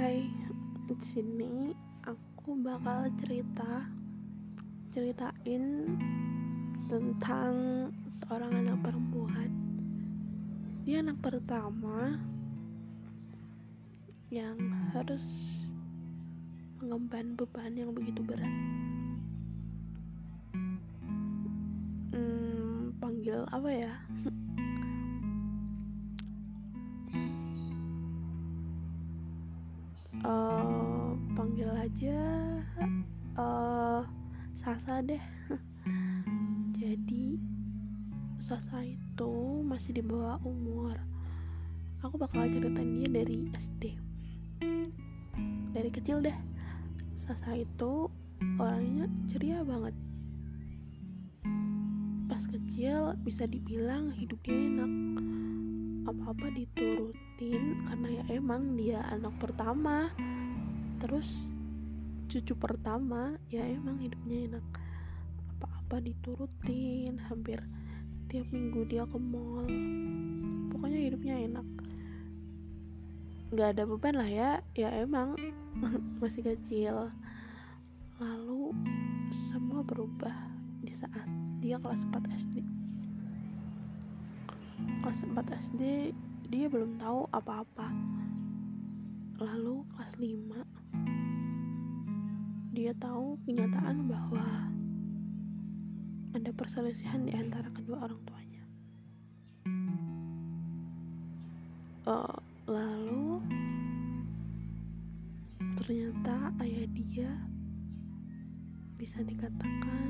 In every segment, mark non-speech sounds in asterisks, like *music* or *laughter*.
Hai, di sini aku bakal cerita ceritain tentang seorang anak perempuan. Dia anak pertama yang harus mengemban beban yang begitu berat. Hmm, panggil apa ya? Aja. Uh, Sasa deh. *laughs* Jadi Sasa itu masih di bawah umur. Aku bakal ceritain dia dari SD dari kecil deh. Sasa itu orangnya ceria banget. Pas kecil bisa dibilang hidupnya enak. Apa-apa diturutin karena ya emang dia anak pertama. Terus cucu pertama ya emang hidupnya enak. Apa-apa diturutin hampir tiap minggu dia ke mall. Pokoknya hidupnya enak. Nggak ada beban lah ya ya emang *laughs* masih kecil. Lalu semua berubah di saat dia kelas 4 SD kelas 4 SD dia belum tahu apa-apa. Lalu kelas 5 dia tahu kenyataan bahwa ada perselisihan di antara kedua orang tuanya. Uh, lalu ternyata ayah dia bisa dikatakan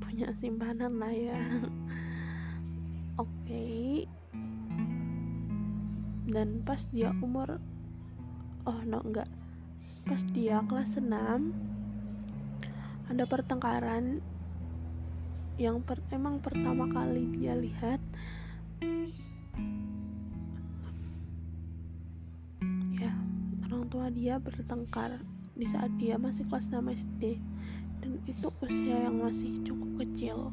punya simpanan lah ya. *laughs* Oke. Okay. dan pas dia umur oh no enggak. Pas dia kelas 6 ada pertengkaran yang per, emang pertama kali dia lihat. Ya orang tua dia bertengkar di saat dia masih kelas 6 SD dan itu usia yang masih cukup kecil.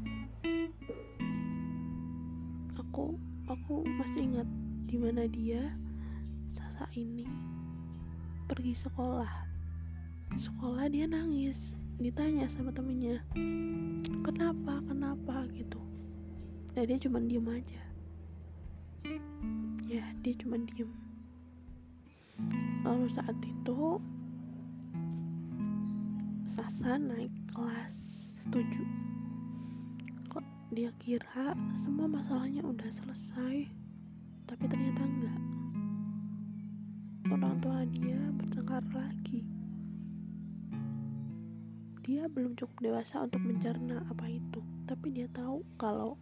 Aku aku masih ingat di mana dia Sasa ini. Pergi sekolah. Sekolah dia nangis ditanya sama temennya kenapa? Kenapa? gitu. Nah dia cuma diem aja. Ya dia cuma diem. Lalu saat itu Sasa naik kelas 7 dia kira semua masalahnya udah selesai tapi ternyata enggak? Orang tua dia bertengkar lagi dia belum cukup dewasa untuk mencerna apa itu. Tapi dia tahu kalau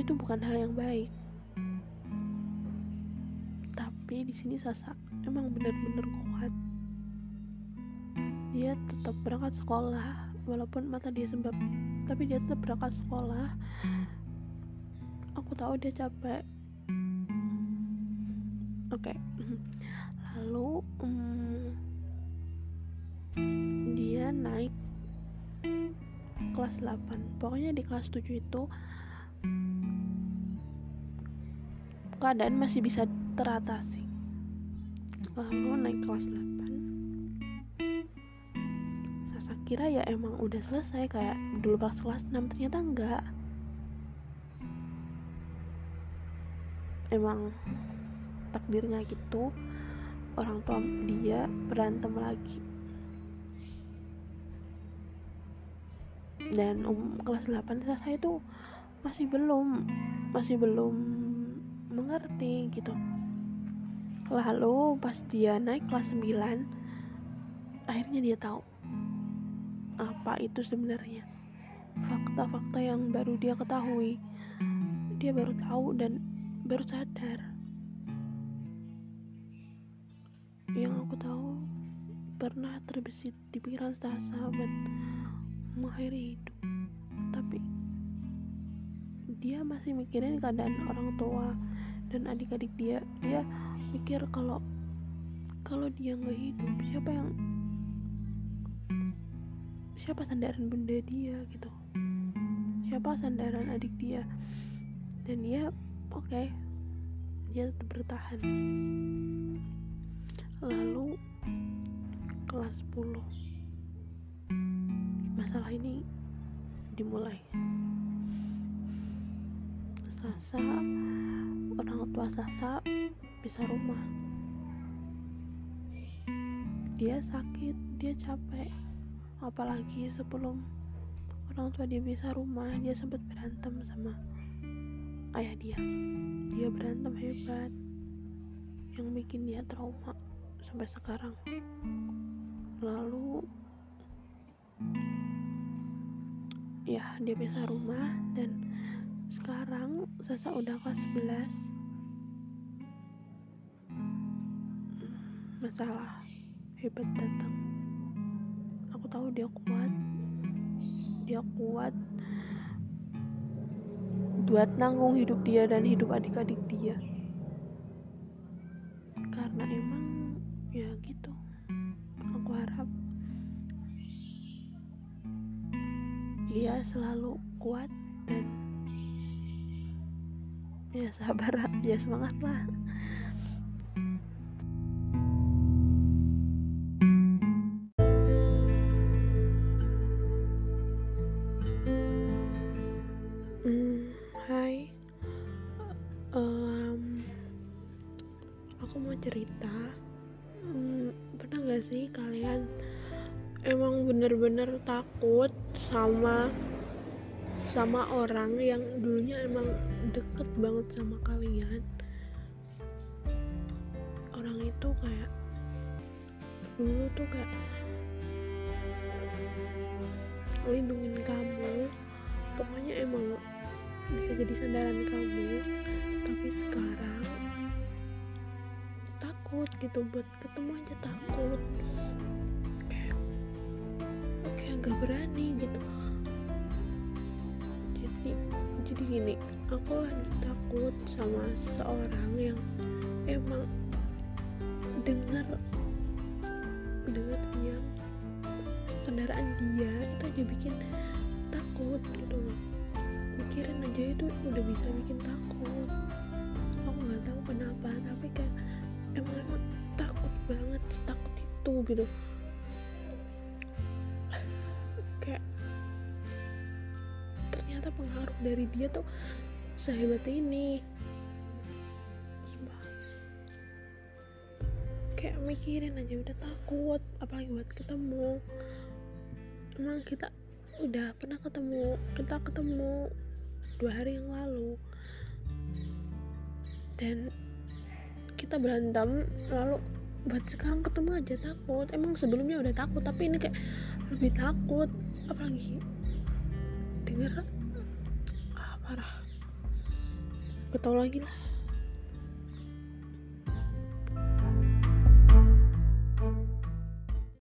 itu bukan hal yang baik. Tapi di sini Sasa emang benar-benar kuat. Dia tetap berangkat sekolah walaupun mata dia sembab tapi dia tetap berangkat sekolah. Aku tahu dia capek. Oke okay. *laughs* lalu um, naik kelas 8 pokoknya di kelas 7 itu keadaan masih bisa teratasi. Lalu naik kelas 8 kira ya emang udah selesai kayak dulu pas kelas 6 ternyata enggak. Emang takdirnya gitu. Orang tua dia berantem lagi dan um, kelas 8 saya itu masih belum masih belum mengerti gitu. Lalu pas dia naik kelas 9 akhirnya dia tahu apa itu sebenarnya. Fakta-fakta yang baru dia ketahui. Dia baru tahu dan baru sadar. Yang aku tahu pernah terbesit di pikiran sahabat mengakhiri hidup. Tapi dia masih mikirin keadaan orang tua dan adik-adik dia. Dia mikir kalau kalau dia nggak hidup siapa yang siapa sandaran bunda dia gitu. Siapa sandaran adik dia? Dan dia oke okay, dia tetap bertahan. Lalu kelas 10 masalah ini dimulai. Sasa orang tua Sasa bisa rumah. Dia sakit dia capek. Apalagi sebelum orang tua dia bisa rumah dia sempat berantem sama ayah dia. Dia berantem hebat yang bikin dia trauma sampai sekarang. Lalu ya dia bisa rumah dan sekarang Sasa udah kelas 11 masalah hebat datang. Aku tahu dia kuat. Dia kuat buat nanggung hidup dia dan hidup adik-adik dia. Karena emang ya gitu. Aku harap dia selalu kuat dan ya sabar ya semangat lah. Hmm, hai, aku mau cerita. Hmm, pernah gak sih kalian emang bener-bener takut sama sama orang yang dulunya emang deket banget sama kalian? Orang itu kayak dulu tuh kayak lindungin kamu. Pokoknya emang bisa jadi sandaran kamu. Tapi sekarang takut gitu buat ketemu aja takut nggak berani gitu. Jadi jadi gini aku lagi takut sama seseorang yang emang dengar dengar dia kendaraan dia itu aja bikin takut gitu loh. Mikirin aja itu udah bisa bikin takut. Aku nggak tahu kenapa tapi kayak emang emang takut banget takut itu gitu kayak ternyata pengaruh dari dia tuh sehebat ini. Sumpah. kayak mikirin aja udah takut apalagi buat ketemu. Emang kita udah pernah ketemu kita ketemu dua hari yang lalu. Dan kita berantem lalu buat sekarang ketemu aja takut. Emang sebelumnya udah takut tapi ini kayak lebih takut. Apalagi denger ah parah. Tau lagi lah